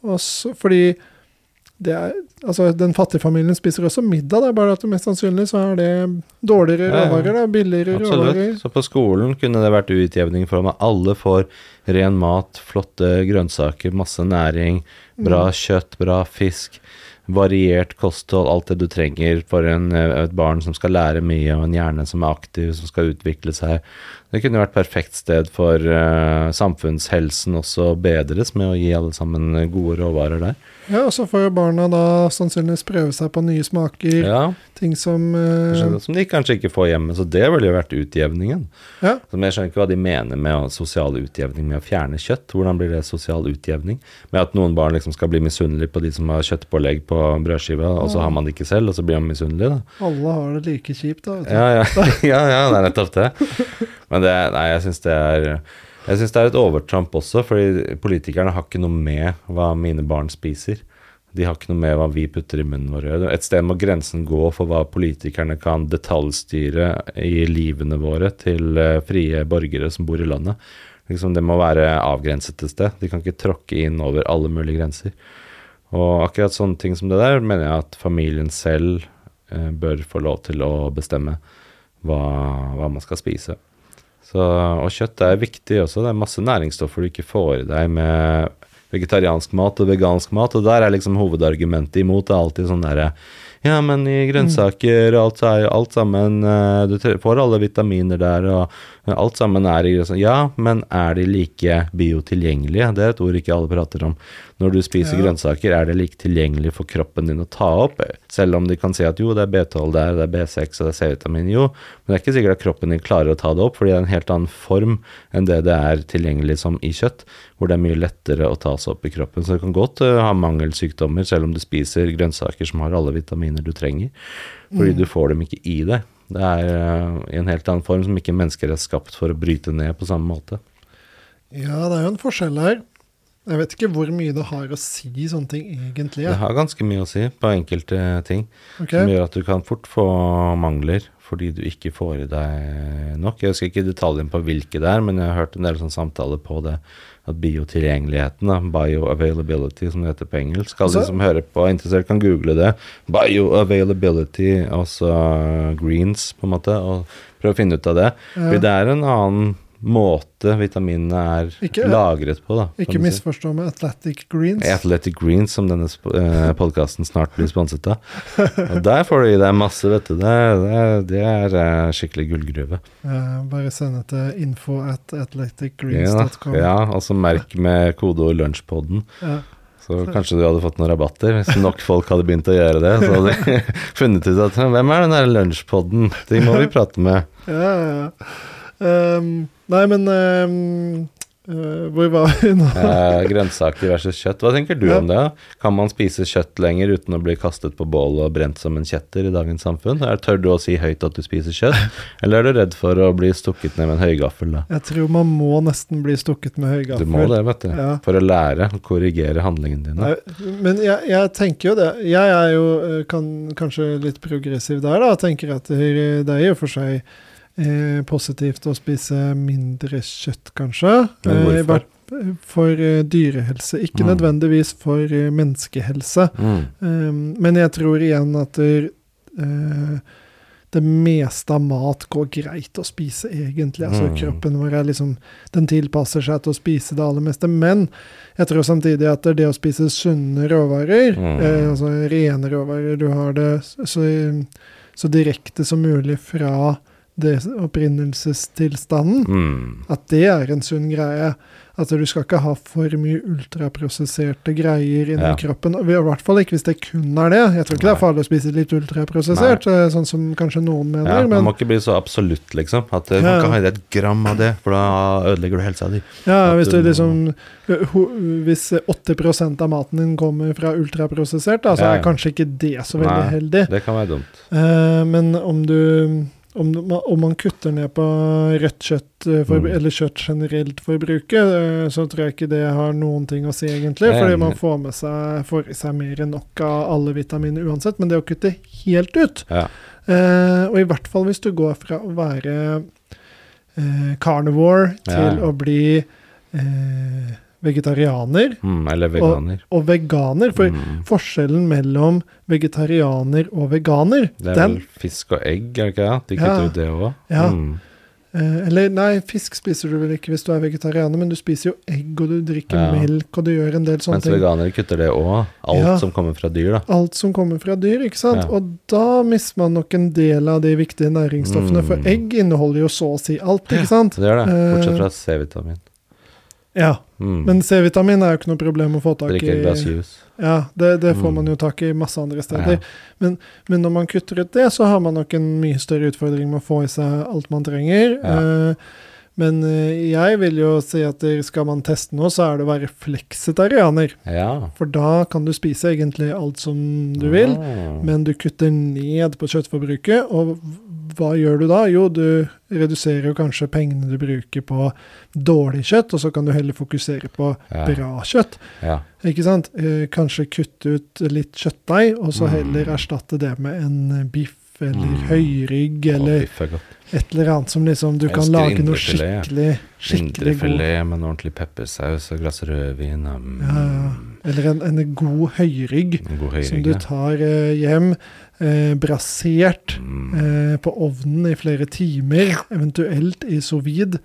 Også fordi er, altså Den fattige familien spiser også middag, det er bare at mest sannsynlig så er det dårligere Ja, ja. Billigere Absolutt. råvarer. Så på skolen kunne det vært utjevning for at alle får ren mat, flotte grønnsaker, masse næring, bra Mm. kjøtt, bra fisk, variert kosthold, alt det du trenger for en, eh, et barn som skal lære mye, og en hjerne som er aktiv, som skal utvikle seg. Det kunne vært perfekt sted for uh, samfunnshelsen også bedres med å gi alle sammen eh, gode råvarer der. Ja, og så får jo barna da sannsynligvis prøve seg på nye smaker, Ja, ting som uh, som de kanskje ikke får hjemme, så det ville jo vært utjevningen. Ja. Så jeg skjønner ikke hva de mener med sosial utjevning med å fjerne kjøtt. Hvordan blir det sosial utjevning? Med at noen barn liksom skal bli misunnelige på de som har kjøttpålegg på brødskiva, og så har man det ikke selv, og så blir man misunnelig, da. Alle har det like kjipt, da. Vet du. Ja, ja, ja, ja det er nettopp det. Men det, nei, jeg syns det er jeg synes det er et overtramp også, fordi politikerne har ikke noe med hva mine barn spiser. De har ikke noe med hva vi putter i munnen vår. Et sted må grensen gå for hva politikerne kan detaljstyre i livene våre til eh, frie borgere som bor i landet. Liksom, det må være avgrenset et sted. De kan ikke tråkke inn over alle mulige grenser. Og akkurat sånne ting som det der mener jeg at familien selv eh, bør få lov til å bestemme hva, hva man skal spise. Så, og kjøtt er viktig også. Det er masse næringsstoffer du ikke får i deg med vegetariansk mat og vegansk mat. Og der er liksom hovedargumentet imot det er alltid sånn derre Ja, men i grønnsaker og alt, er jo alt sammen eh, Du får alle vitaminer der, og alt sammen er. Ja, men er de like biotilgjengelige? Det er et ord ikke alle prater om. Når du spiser Ja. grønnsaker, er det like tilgjengelig for kroppen din å ta opp? Selv om de kan si at jo, det er B12 der, det er B6 og det er C-vitamin, jo. Men det er ikke sikkert at kroppen din klarer å ta det opp, fordi det er en helt annen form enn det det er tilgjengelig som i kjøtt, hvor det er mye lettere å ta seg opp i kroppen. Så du kan godt uh, ha mangelsykdommer selv om du spiser grønnsaker som har alle vitaminer du trenger, fordi Mm. du får dem ikke i deg. Det er eh, i en helt annen form som ikke mennesker er skapt for å bryte ned på samme måte. Ja, det er jo en forskjell her. Jeg vet ikke hvor mye det har å si sånne ting egentlig. Det har ganske mye å si på enkelte ting. okay. som gjør at du kan fort få mangler fordi du ikke får i deg nok. Jeg husker ikke detaljen på hvilke det er, men jeg har hørt en del sånn samtaler på det. At biotilgjengeligheten, da, bioavailability som det heter på engelsk, alle Altså- de som hører på er interessert kan google det. Bioavailability, altså greens, på en måte, og prøve å finne ut av det. Ja. For det er en annen måte vitaminene er Ikke- lagret på, da. Ikke misforstå med Athletic Greens. Athletic Greens, som denne eh, podkasten snart blir sponset av. Og der får du i deg masse, vet du. Det, det, det er eh, skikkelig gullgruve. Eh, bare send det til info at Ja, athleticgreens.com. ja, og så merk med kodeord 'lunsjpodden'. Ja. Så kanskje du hadde fått noen rabatter. Hvis nok folk hadde begynt å gjøre det, så hadde de funnet ut at hvem er den der lunsjpodden? De må vi prate med. Ja, ja, ja. Ehm, nei, men um, uh, Hvor var vi nå? uh, grønnsaker versus kjøtt. Hva tenker du Ja. om det? Kan man spise kjøtt lenger uten å bli kastet på bål og brent som en kjetter i dagens samfunn? Er, tør du å si høyt at du spiser kjøtt, eller er du redd for å bli stukket ned med en høygaffel? da? Jeg tror man må nesten bli stukket med høygaffel. Du må det, vet du. Ja. For å lære å korrigere handlingene dine. Nei, men jeg, jeg tenker jo det. Jeg er jo eh, kan, kanskje litt progressiv der, da. Tenker at det det er jo for seg eh, positivt å spise mindre kjøtt, kanskje. Eh, for eh, dyrehelse. Ikke Mm. nødvendigvis for eh, menneskehelse. Mm. Um, men jeg tror igjen at det, eh, det meste av mat går greit å spise, egentlig. Altså Mm. Kroppen vår er liksom Den tilpasser seg til å spise det aller meste. Men jeg tror samtidig at det det å spise sunne råvarer, Mm. eh, altså rene råvarer Du har det så, så direkte som mulig fra det opprinnelsestilstanden. Mm. At det er en sunn greie. At du skal ikke ha for mye ultraprosesserte greier inni Ja. kroppen. I hvert fall ikke hvis det kun er det. Jeg tror ikke det er farlig å spise litt ultraprosessert, Nei. sånn som kanskje noen mener. Ja, man må ikke bli så absolutt, liksom. At eh, Ja. man kan ha i deg et gram av det, for da ødelegger du helsa di. ja, at hvis du liksom eh, Hvis 80 av maten din kommer fra ultraprosessert, da, så er kanskje ikke det så veldig Nei. heldig. Det kan være dumt. Eh, men om du om, om man kutter ned på rødt kjøtt, eh, for, Mm. eller kjøtt generelt forbruket, eh, så tror jeg ikke det har noen ting å si, egentlig. Fordi man får med seg får i seg mer enn nok av alle vitaminer uansett. Men det å kutte helt ut Ja. eh, Og i hvert fall hvis du går fra å være eh, carnivore til ja. å bli eh, vegetarianer Mm, eller veganer. og veganer. For Mm. forskjellen mellom vegetarianer og veganer, Det er den vel fisk og egg, er det ikke det? De Ja. kutter ut det òg. Ja. Mm. Eh, eller nei, fisk spiser du vel ikke hvis du er vegetarianer, men du spiser jo egg, og du drikker Ja. melk, og du gjør en del sånne Mens ting. veganere kutter det òg. Alt Ja. som kommer fra dyr, da. Alt som kommer fra dyr, ikke sant? Ja. Og da mister man nok en del av de viktige næringsstoffene, for Mm. egg inneholder jo så å si alt, ikke sant? Det gjør det. Eh, Bortsett fra C-vitamin. Ja, Mm. men C-vitamin er jo ikke noe problem å få tak Drikke et glass i. juice. Ja, det, det får Mm. man jo tak i masse andre Ja. steder. Men, men når man kutter ut det, så har man nok en mye større utfordring med å få i seg alt man trenger. Ja. Eh, men eh, jeg vil jo si at skal man teste noe, så er det å være fleksitarianer. Ja. For da kan du spise egentlig alt som du vil, Ah. men du kutter ned på kjøttforbruket. Og hva gjør du da? Jo, du reduserer jo kanskje pengene du bruker på dårlig kjøtt, og så kan du heller fokusere på Ja. bra kjøtt. Ja. Ikke sant? Eh, kanskje kutte ut litt kjøttdeig, og så Mm. heller erstatte det med en biff eller Mm. høyrygg eller er godt. Et eller annet som liksom du kan lage noe skikkelig, skikkelig god Indrefilet med en ordentlig peppersaus og glass rødvin. Mm. ja, ja. Eller en, en god høyrygg som du tar eh, hjem, eh, brasert Mm. eh, på ovnen i flere timer, eventuelt i sous vide.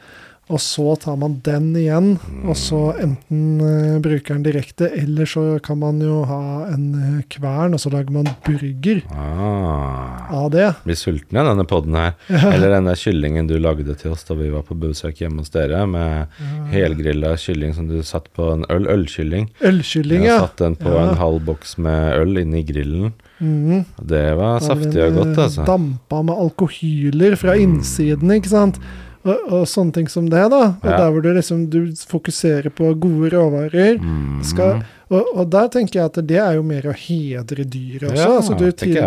Og så tar man den igjen, og så enten uh, bruker den direkte, eller så kan man jo ha en eh, kvern, og så lager man burger Ah. av det. Blir sulten av denne podden her. Eller denne kyllingen du lagde til oss da vi var på besøk hjemme hos dere, med helgrilla kylling som du satt på en øl, ølkylling. Ølkylling, ja. satt den på Ja. en halv boks med øl inni grillen. Mm. Det var saftig og godt, altså. Dampa med alkohyler fra innsiden, ikke sant. Og, og sånne ting som det, da. Ja. der hvor du liksom du fokuserer på gode råvarer. Mm. Skal, og, og der tenker jeg at det er jo mer å hedre dyret også. Ja, altså du til.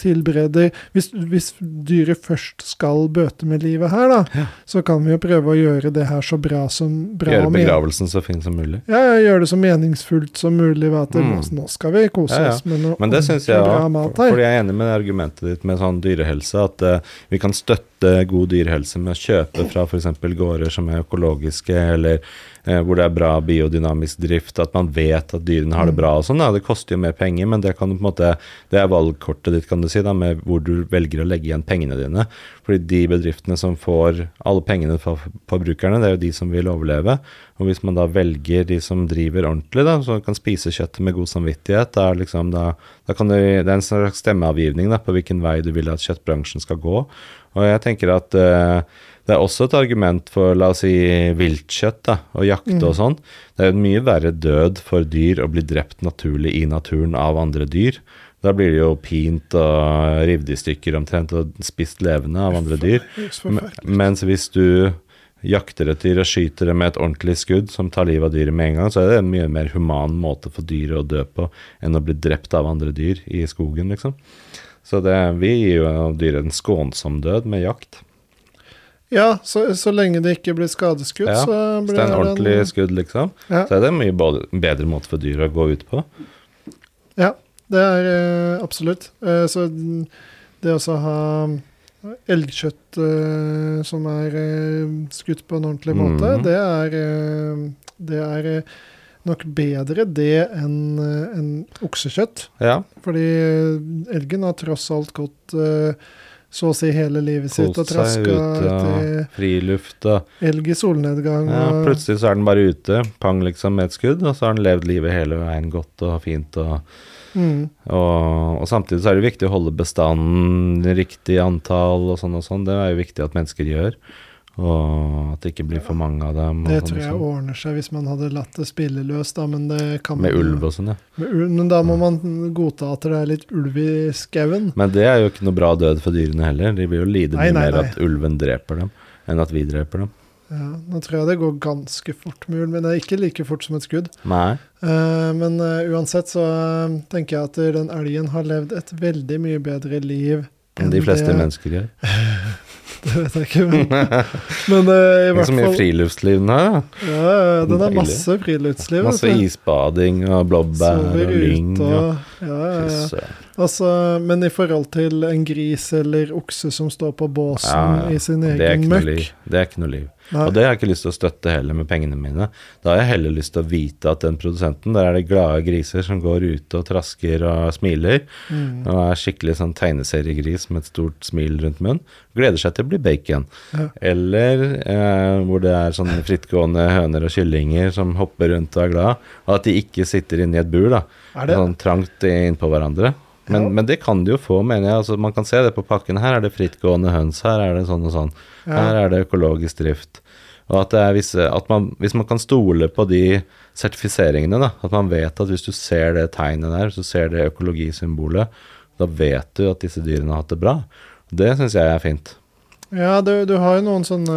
Tilbereder hvis, hvis dyret først skal bøte med livet her, da, Ja. så kan vi jo prøve å gjøre det her så bra som bra Gjøre begravelsen så fin som mulig. Ja, gjøre det så meningsfullt som mulig at det, Mm. nå, skal vi kose Ja, ja. oss med noe Men det syns jeg òg, fordi jeg er enig med argumentet ditt med sånn dyrehelse, at uh, vi kan støtte god dyrehelse med å kjøpe fra f.eks. gårder som er økologiske, eller eh, hvor det er bra biodynamisk drift, at man vet at dyrene har det bra og sånn. Ja, Det koster jo mer penger, men det kan på en måte, det er valgkortet ditt, kan du si, da, med hvor du velger å legge igjen pengene dine. Fordi de bedriftene som får alle pengene fra forbrukerne, det er jo de som vil overleve. Og hvis man da velger de som driver ordentlig, da, så kan spise kjøttet med god samvittighet, da, liksom da, da kan du, det er en slags stemmeavgivning da, på hvilken vei du vil at kjøttbransjen skal gå. Og jeg tenker at uh, det er også et argument for, la oss si, viltkjøtt da, og jakte og sånn. Det er jo en mye verre død for dyr å bli drept naturlig i naturen av andre dyr. Da blir det jo pint og revet i stykker omtrent og spist levende av andre dyr. Mens hvis du jakter et dyr og skyter det med et ordentlig skudd som tar livet av dyret med en gang, så er det en mye mer human måte for dyret å dø på enn å bli drept av andre dyr i skogen, liksom. Så det, vi gir jo dyret en skånsom død med jakt. Ja, så, så lenge det ikke blir skadeskudd, Ja, så blir det en ordentlig skudd, liksom. Ja. Så er det en mye bedre måte for dyret å gå ut på. Ja, det er eh, absolutt. Eh, så det å ha elgkjøtt eh, som er eh, skutt på en ordentlig måte, Mhm. det er, eh, det er eh, nok bedre det enn en oksekjøtt. Ja. Fordi elgen har tross alt gått så å si hele livet sitt og traska ute ja. friluft og elg i solnedgang. ja, Plutselig så er den bare ute, pang liksom med et skudd, og så har den levd livet hele veien godt og fint. og mm, Og, og samtidig så er det viktig å holde bestanden riktig antall og sånn og sånn. Det er jo viktig at mennesker gjør. Og at det ikke blir for mange av dem. det sånn tror jeg sånn. ordner seg hvis man hadde latt det spille løs, da, men det kan Med ulv og sånn, ja. Ulv, men da må man godta at det er litt ulv i skauen. Men det er jo ikke noe bra død for dyrene heller. De vil jo lide Nei, mye nei, mer nei. at ulven dreper dem, enn at vi dreper dem. Ja, nå tror jeg det går ganske fort med ulv, men det er ikke like fort som et skudd. Nei. Uh, men uh, uansett så uh, tenker jeg at den elgen har levd et veldig mye bedre liv Enn de fleste det, mennesker gjør. Det vet jeg ikke, men, men i hvert fall så mye friluftsliv nå, ja. Ja, den har masse friluftsliv. Masse isbading og blåbær og lyng og og ja, ja, ja. Altså, men i forhold til en gris eller okse som står på båsen Ja, i sin egen møkk. Det er ikke noe liv. Nei. Og det har jeg ikke lyst til å støtte heller med pengene mine. Da har jeg heller lyst til å vite at den produsenten, der er det glade griser som går ute og trasker og smiler, Mm. og er skikkelig sånn tegneseriegris med et stort smil rundt munnen, gleder seg til å bli bacon. Ja. Eller eh, hvor det er sånne frittgående høner og kyllinger som hopper rundt og er glad, og at de ikke sitter inne i et bur, da, sånn trangt innpå hverandre. Men, Ja. men det kan de jo få, mener jeg. Altså, man kan se det på pakken. Her er det frittgående høns, her er det sånn og sånn. Her er det økologisk drift. Og at det er visse at man, Hvis man kan stole på de sertifiseringene, da, at man vet at hvis du ser det tegnet der, du ser det økologisymbolet, da vet du at disse dyrene har hatt det bra. Det syns jeg er fint. Ja, du, du har jo noen sånne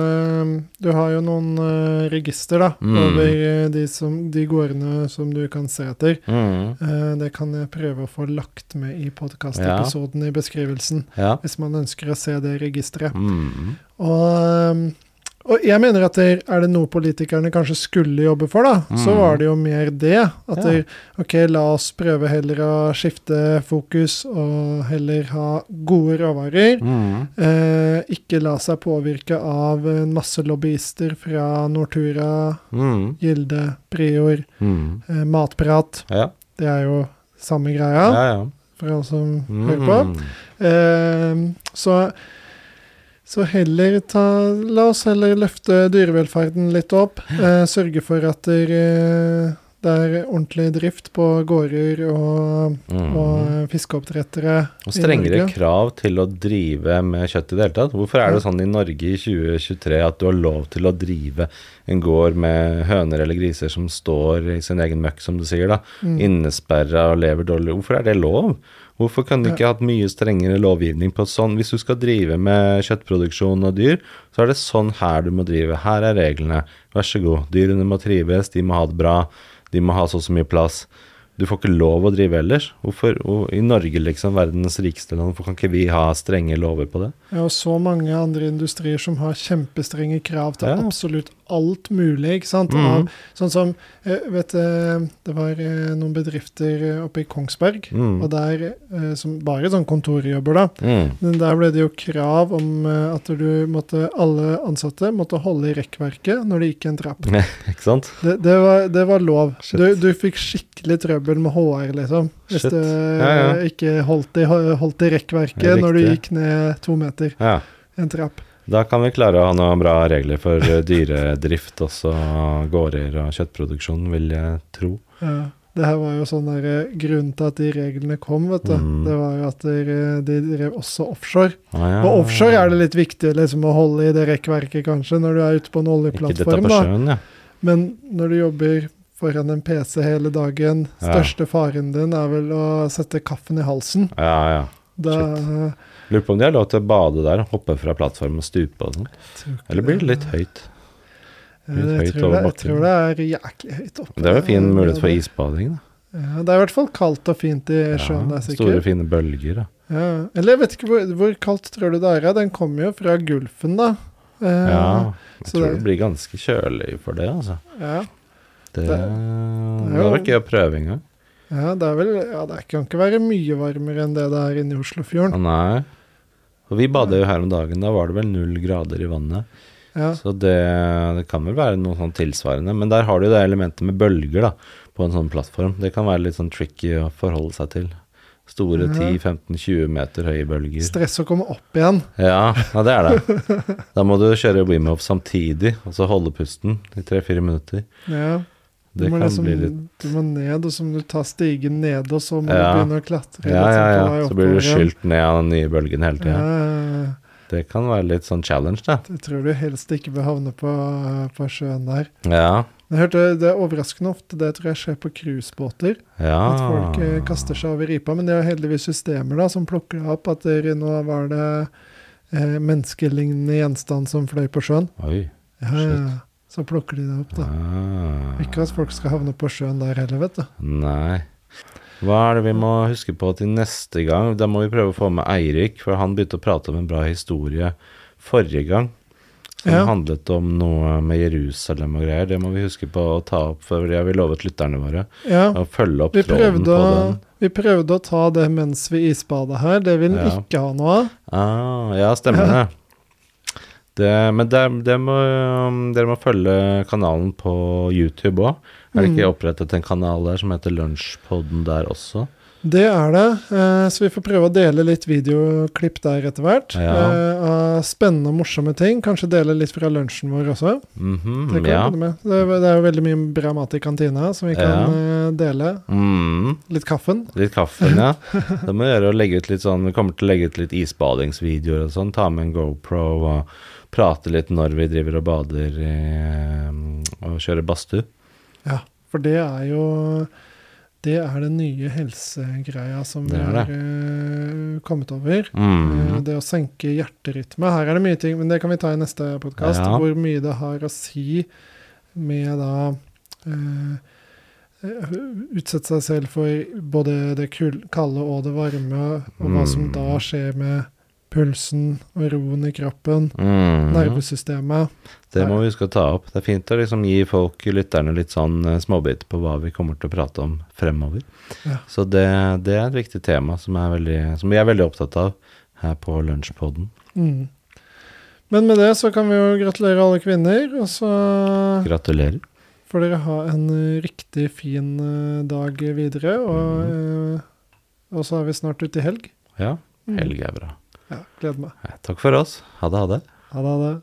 Du har jo noen uh, register da Mm. over eh, de, som, de gårdene som du kan se etter. Mm. Uh, det kan jeg prøve å få lagt med i podkastepisoden i beskrivelsen, Ja. hvis man ønsker å se det registeret. Mm. Og, ehm, og jeg mener at der, er det noe politikerne kanskje skulle jobbe for, da, så Mm. var det jo mer det. At Ja. der, ok, la oss prøve heller å skifte fokus og heller ha gode råvarer. Mm. Eh, ikke la seg påvirke av en masse lobbyister fra Nortura, Mm. Gilde, Prior, Mm. eh, Matprat. Ja. Det er jo samme Ja, greia, ja. for alle som Mm. hører på. Eh, så, Så heller ta La oss heller løfte dyrevelferden litt opp. Eh, sørge for at dere det er ordentlig drift på gårder og, Mm. og fiskeoppdrettere Og strengere krav til å drive med kjøtt i det hele tatt. Hvorfor er det sånn i Norge i 2023 at du har lov til å drive en gård med høner eller griser som står i sin egen møkk, som du sier, da, Mm. innesperra og lever dårlig? Hvorfor er det lov? Hvorfor kan du ikke hatt mye strengere lovgivning på sånn Hvis du skal drive med kjøttproduksjon og dyr, så er det sånn her du må drive. Her er reglene. Vær så god. Dyrene må trives, de må ha det bra, de må ha så og så mye plass. Du får ikke lov å drive ellers. Hvorfor og I Norge, liksom, verdens rikeste land, hvorfor kan ikke vi ha strenge lover på det? Ja, og så mange andre industrier som har kjempestrenge krav til Ja. absolutt alt mulig. ikke sant? Mm. Av, sånn som eh, vet du, Det var eh, noen bedrifter eh, oppe i Kongsberg, Mm. og der, eh, som bare sånn kontorjobber, da. Mm. Men der ble det jo krav om eh, at du måtte, alle ansatte måtte holde i rekkverket når det gikk en trapp. Ikke sant? Det, det, var, det var lov. Shit. Du, du fikk skikkelig trøbbel med HR, liksom. Hvis Shit. du Ja, ja. ikke holdt i, holdt i rekkverket når du gikk ned to meter. Ja. En trapp. Da kan vi klare å ha noen bra regler for eh, dyredrift, også gårder og kjøttproduksjon, vil jeg tro. Ja. Det her var jo sånn der, eh, Grunnen til at de reglene kom, vet du, Mm. det var jo at de, de drev også offshore. Ah, ja. Og offshore er det litt viktig liksom, å holde i det rekkverket, kanskje, når du er ute på en Ikke dette oljeplattform. på sjøen, ja. Men når du jobber foran en PC hele dagen, Ja. største faren din er vel å sette kaffen i halsen. Ja, ja. Da Lurer på om de har lov til å bade der, hoppe fra plattform og stupe og sånn. Eller blir det litt høyt? litt Jeg høyt tror, det, jeg tror det er jæklig høyt oppe. Det er jo fin mulighet for isbading, da. Ja, det er i hvert fall kaldt og fint i sjøen, det er store, fine bølger, da. Ja. Eller jeg vet ikke hvor, hvor kaldt tror du det er? Den kommer jo fra Gulfen, da. Eh, Ja. Jeg så tror det- det blir ganske kjølig for det, altså. ja. Det, Det- det hadde vært gøy å prøve en gang. ja, det er vel Ja, det kan ikke være mye varmere enn det det er inne i Oslofjorden. Oslofjorden. nei. Og vi badet jo her om dagen, da var det vel null grader i vannet. Ja. Så det, det kan vel være noe sånn tilsvarende. Men der har du jo det elementet med bølger, da, på en sånn plattform. Det kan være litt sånn tricky å forholde seg til. Store Ja. 10-15-20 meter høye bølger. Stress å komme opp igjen. Ja, ja, det er det. Da må du kjøre wimhoff samtidig, og så holde pusten i tre-fire minutter. Ja. Det kan liksom, bli litt du må ned, og så må du ta stigen ned, og så må Ja. du begynne å klatre. Ja, ja, sånn ja. Så blir du skylt ned av den nye bølgen hele tida. ja. Det kan være litt sånn challenge, da. Jeg tror du helst ikke bør havne på, på sjøen der. Ja. Jeg hørte Det er overraskende ofte, det tror jeg skjer på cruisebåter. Ja. At folk eh, kaster seg over ripa. Men det er heldigvis systemer da som plukker opp. At det, nå var det eh, menneskelignende gjenstand som fløy på sjøen. Oi. Ja, Shit. Ja. Så plukker de det opp, da. Ah. Ikke at folk skal havne på sjøen der heller, vet du. Nei. Hva er det vi må huske på til neste gang? Da må vi prøve å få med Eirik, for han begynte å prate om en bra historie forrige gang. Som Ja. handlet om noe med Jerusalem og greier. Det må vi huske på å ta opp, for jeg vil lovet lytterne våre Ja. å følge opp Vi tråden på å, den. vi prøvde å ta det mens vi isbada her. Det vil vi Ja. ikke ha noe av. Ah, ja, stemmer det. Det men det, det må, um, dere må følge kanalen på YouTube òg. Er det ikke Mm. opprettet en kanal der som heter Lunsjpodden der også? Det er det, eh, så vi får prøve å dele litt videoklipp der etter hvert. Ja. eh, spennende og morsomme ting. Kanskje dele litt fra lunsjen vår også. Mhm, Det, kan ja. med. det, er, jo veldig mye bra mat i kantina som vi kan ja. dele. Mm, Litt kaffen. litt kaffen, ja. Det må gjøre å legge ut litt sånn Vi kommer til å legge ut litt isbadingsvideoer og sånn. Ta med en GoPro og prate litt når vi driver og bader i, um, og kjører badstue. Ja, for det er jo Det er den nye helsegreia som vi har eh, kommet over. Mm. Uh, Det å senke hjerterytme. Her er det mye ting, men det kan vi ta i neste podkast. Ja. Hvor mye det har å si med da eh, eh, Utsette seg selv for både det kalde og det varme, og hva som Mm. da skjer med pulsen og roen i kroppen. Mm. Nervesystemet. Det må vi huske å ta opp. Det er fint å liksom gi folk, lytterne, litt sånn eh, småbiter på hva vi kommer til å prate om fremover. Ja. Så det, det er et viktig tema som, veldig, som vi er veldig opptatt av her på Lunsjpodden. Mm. Men med det så kan vi jo gratulere alle kvinner, og så Gratulerer. får dere ha en riktig fin eh, dag videre. Og, Mm. eh, og så er vi snart ute i helg. Ja, Mm. helg er bra. Ja, gleder meg. Takk for oss. Ha det, ha det. Ha det. Ha det.